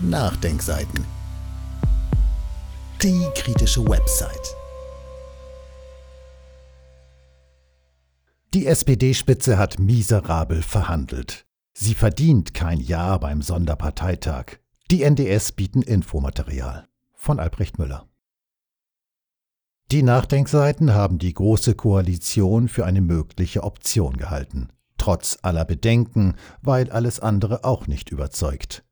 Nachdenkseiten. Die kritische Website. Die SPD-Spitze hat miserabel verhandelt. Sie verdient kein Ja beim Sonderparteitag. Die NDS bieten Infomaterial. Von Albrecht Müller. Die Nachdenkseiten haben die Große Koalition für eine mögliche Option gehalten. Trotz aller Bedenken, weil alles andere auch nicht überzeugt.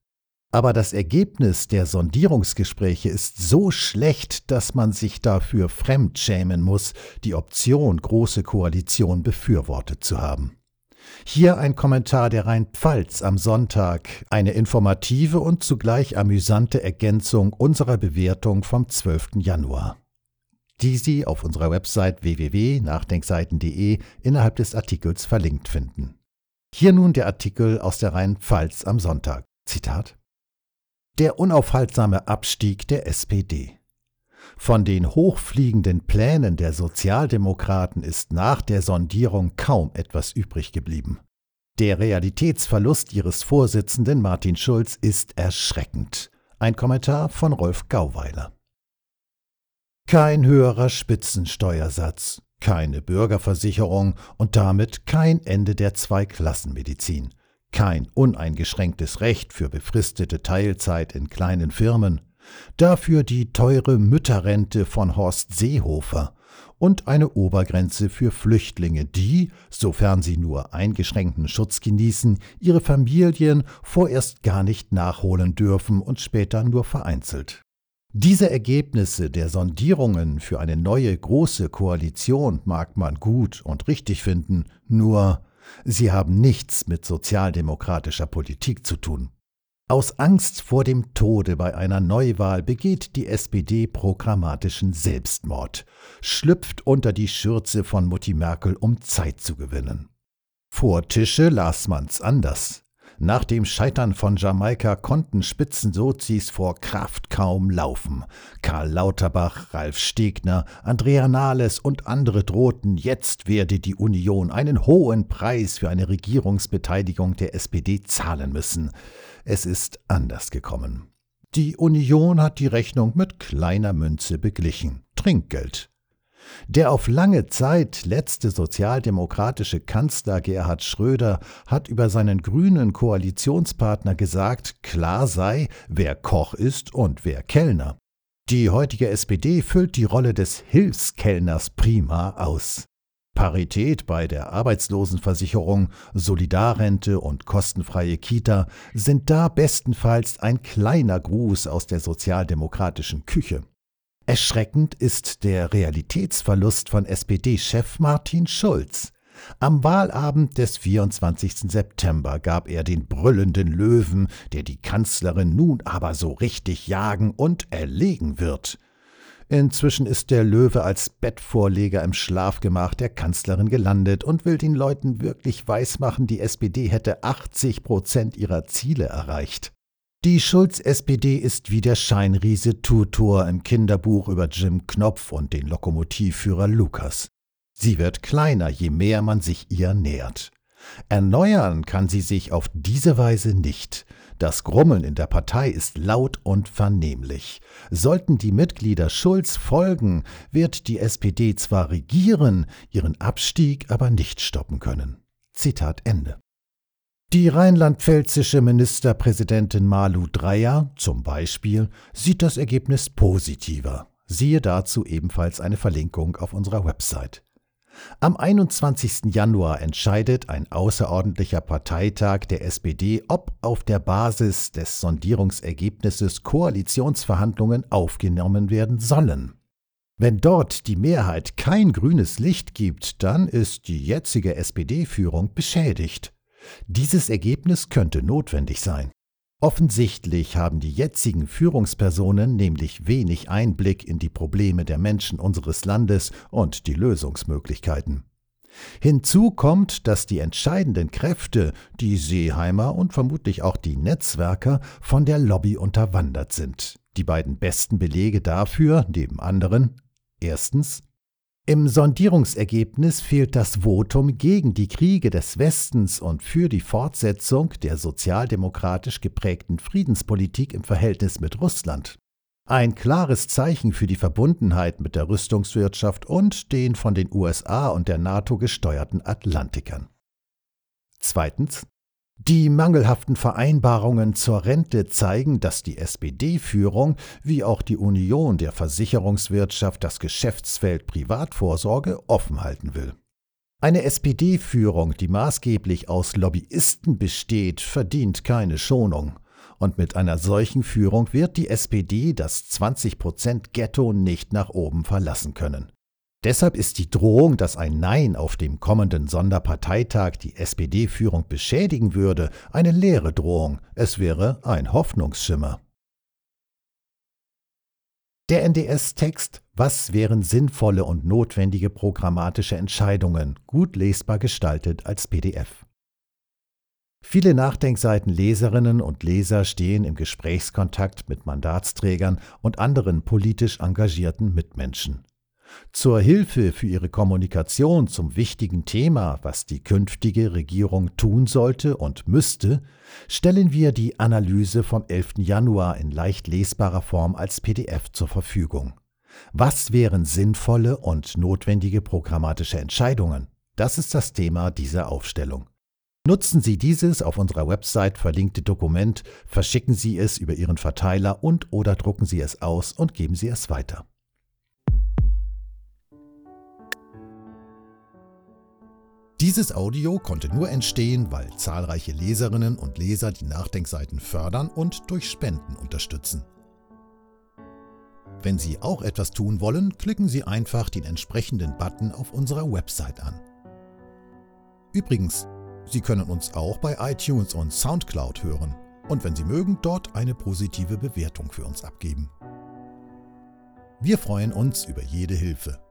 Aber das Ergebnis der Sondierungsgespräche ist so schlecht, dass man sich dafür fremdschämen muss, die Option Große Koalition befürwortet zu haben. Hier ein Kommentar der Rhein-Pfalz am Sonntag, eine informative und zugleich amüsante Ergänzung unserer Bewertung vom 12. Januar, die Sie auf unserer Website www.nachdenkseiten.de innerhalb des Artikels verlinkt finden. Hier nun der Artikel aus der Rhein-Pfalz am Sonntag. Zitat der unaufhaltsame Abstieg der SPD. Von den hochfliegenden Plänen der Sozialdemokraten ist nach der Sondierung kaum etwas übrig geblieben. Der Realitätsverlust ihres Vorsitzenden Martin Schulz ist erschreckend. Ein Kommentar von Rolf Gauweiler. Kein höherer Spitzensteuersatz, keine Bürgerversicherung und damit kein Ende der Zweiklassenmedizin kein uneingeschränktes Recht für befristete Teilzeit in kleinen Firmen, dafür die teure Mütterrente von Horst Seehofer und eine Obergrenze für Flüchtlinge, die, sofern sie nur eingeschränkten Schutz genießen, ihre Familien vorerst gar nicht nachholen dürfen und später nur vereinzelt. Diese Ergebnisse der Sondierungen für eine neue große Koalition mag man gut und richtig finden, nur Sie haben nichts mit sozialdemokratischer Politik zu tun. Aus Angst vor dem Tode bei einer Neuwahl begeht die SPD programmatischen Selbstmord, schlüpft unter die Schürze von Mutti Merkel, um Zeit zu gewinnen. Vor Tische las man's anders. Nach dem Scheitern von Jamaika konnten Spitzensozis vor Kraft kaum laufen. Karl Lauterbach, Ralf Stegner, Andrea Nahles und andere drohten, jetzt werde die Union einen hohen Preis für eine Regierungsbeteiligung der SPD zahlen müssen. Es ist anders gekommen. Die Union hat die Rechnung mit kleiner Münze beglichen. Trinkgeld. Der auf lange Zeit letzte sozialdemokratische Kanzler Gerhard Schröder hat über seinen grünen Koalitionspartner gesagt, klar sei, wer Koch ist und wer Kellner. Die heutige SPD füllt die Rolle des Hilfskellners prima aus. Parität bei der Arbeitslosenversicherung, Solidarrente und kostenfreie Kita sind da bestenfalls ein kleiner Gruß aus der sozialdemokratischen Küche. Erschreckend ist der Realitätsverlust von SPD-Chef Martin Schulz. Am Wahlabend des 24. September gab er den brüllenden Löwen, der die Kanzlerin nun aber so richtig jagen und erlegen wird. Inzwischen ist der Löwe als Bettvorleger im Schlafgemach der Kanzlerin gelandet und will den Leuten wirklich weismachen, die SPD hätte 80 Prozent ihrer Ziele erreicht. Die Schulz-SPD ist wie der Scheinriese Tutor im Kinderbuch über Jim Knopf und den Lokomotivführer Lukas. Sie wird kleiner, je mehr man sich ihr nähert. Erneuern kann sie sich auf diese Weise nicht. Das Grummeln in der Partei ist laut und vernehmlich. Sollten die Mitglieder Schulz folgen, wird die SPD zwar regieren, ihren Abstieg aber nicht stoppen können. Zitat Ende. Die rheinland-pfälzische Ministerpräsidentin Malu Dreyer zum Beispiel sieht das Ergebnis positiver. Siehe dazu ebenfalls eine Verlinkung auf unserer Website. Am 21. Januar entscheidet ein außerordentlicher Parteitag der SPD, ob auf der Basis des Sondierungsergebnisses Koalitionsverhandlungen aufgenommen werden sollen. Wenn dort die Mehrheit kein grünes Licht gibt, dann ist die jetzige SPD-Führung beschädigt. Dieses Ergebnis könnte notwendig sein. Offensichtlich haben die jetzigen Führungspersonen nämlich wenig Einblick in die Probleme der Menschen unseres Landes und die Lösungsmöglichkeiten. Hinzu kommt, dass die entscheidenden Kräfte, die Seeheimer und vermutlich auch die Netzwerker, von der Lobby unterwandert sind. Die beiden besten Belege dafür, neben anderen, erstens Im Sondierungsergebnis fehlt das Votum gegen die Kriege des Westens und für die Fortsetzung der sozialdemokratisch geprägten Friedenspolitik im Verhältnis mit Russland. Ein klares Zeichen für die Verbundenheit mit der Rüstungswirtschaft und den von den USA und der NATO gesteuerten Atlantikern. Zweitens die mangelhaften Vereinbarungen zur Rente zeigen, dass die SPD-Führung wie auch die Union der Versicherungswirtschaft das Geschäftsfeld Privatvorsorge offen halten will. Eine SPD-Führung, die maßgeblich aus Lobbyisten besteht, verdient keine Schonung. Und mit einer solchen Führung wird die SPD das 20% Ghetto nicht nach oben verlassen können. Deshalb ist die Drohung, dass ein Nein auf dem kommenden Sonderparteitag die SPD-Führung beschädigen würde, eine leere Drohung, es wäre ein Hoffnungsschimmer. Der NDS-Text Was wären sinnvolle und notwendige programmatische Entscheidungen, gut lesbar gestaltet als PDF. Viele Nachdenkseiten Leserinnen und Leser stehen im Gesprächskontakt mit Mandatsträgern und anderen politisch engagierten Mitmenschen. Zur Hilfe für ihre Kommunikation zum wichtigen Thema, was die künftige Regierung tun sollte und müsste, stellen wir die Analyse vom 11. Januar in leicht lesbarer Form als PDF zur Verfügung. Was wären sinnvolle und notwendige programmatische Entscheidungen? Das ist das Thema dieser Aufstellung. Nutzen Sie dieses auf unserer Website verlinkte Dokument, verschicken Sie es über Ihren Verteiler und oder drucken Sie es aus und geben Sie es weiter. Dieses Audio konnte nur entstehen, weil zahlreiche Leserinnen und Leser die Nachdenkseiten fördern und durch Spenden unterstützen. Wenn Sie auch etwas tun wollen, klicken Sie einfach den entsprechenden Button auf unserer Website an. Übrigens, Sie können uns auch bei iTunes und SoundCloud hören und wenn Sie mögen, dort eine positive Bewertung für uns abgeben. Wir freuen uns über jede Hilfe.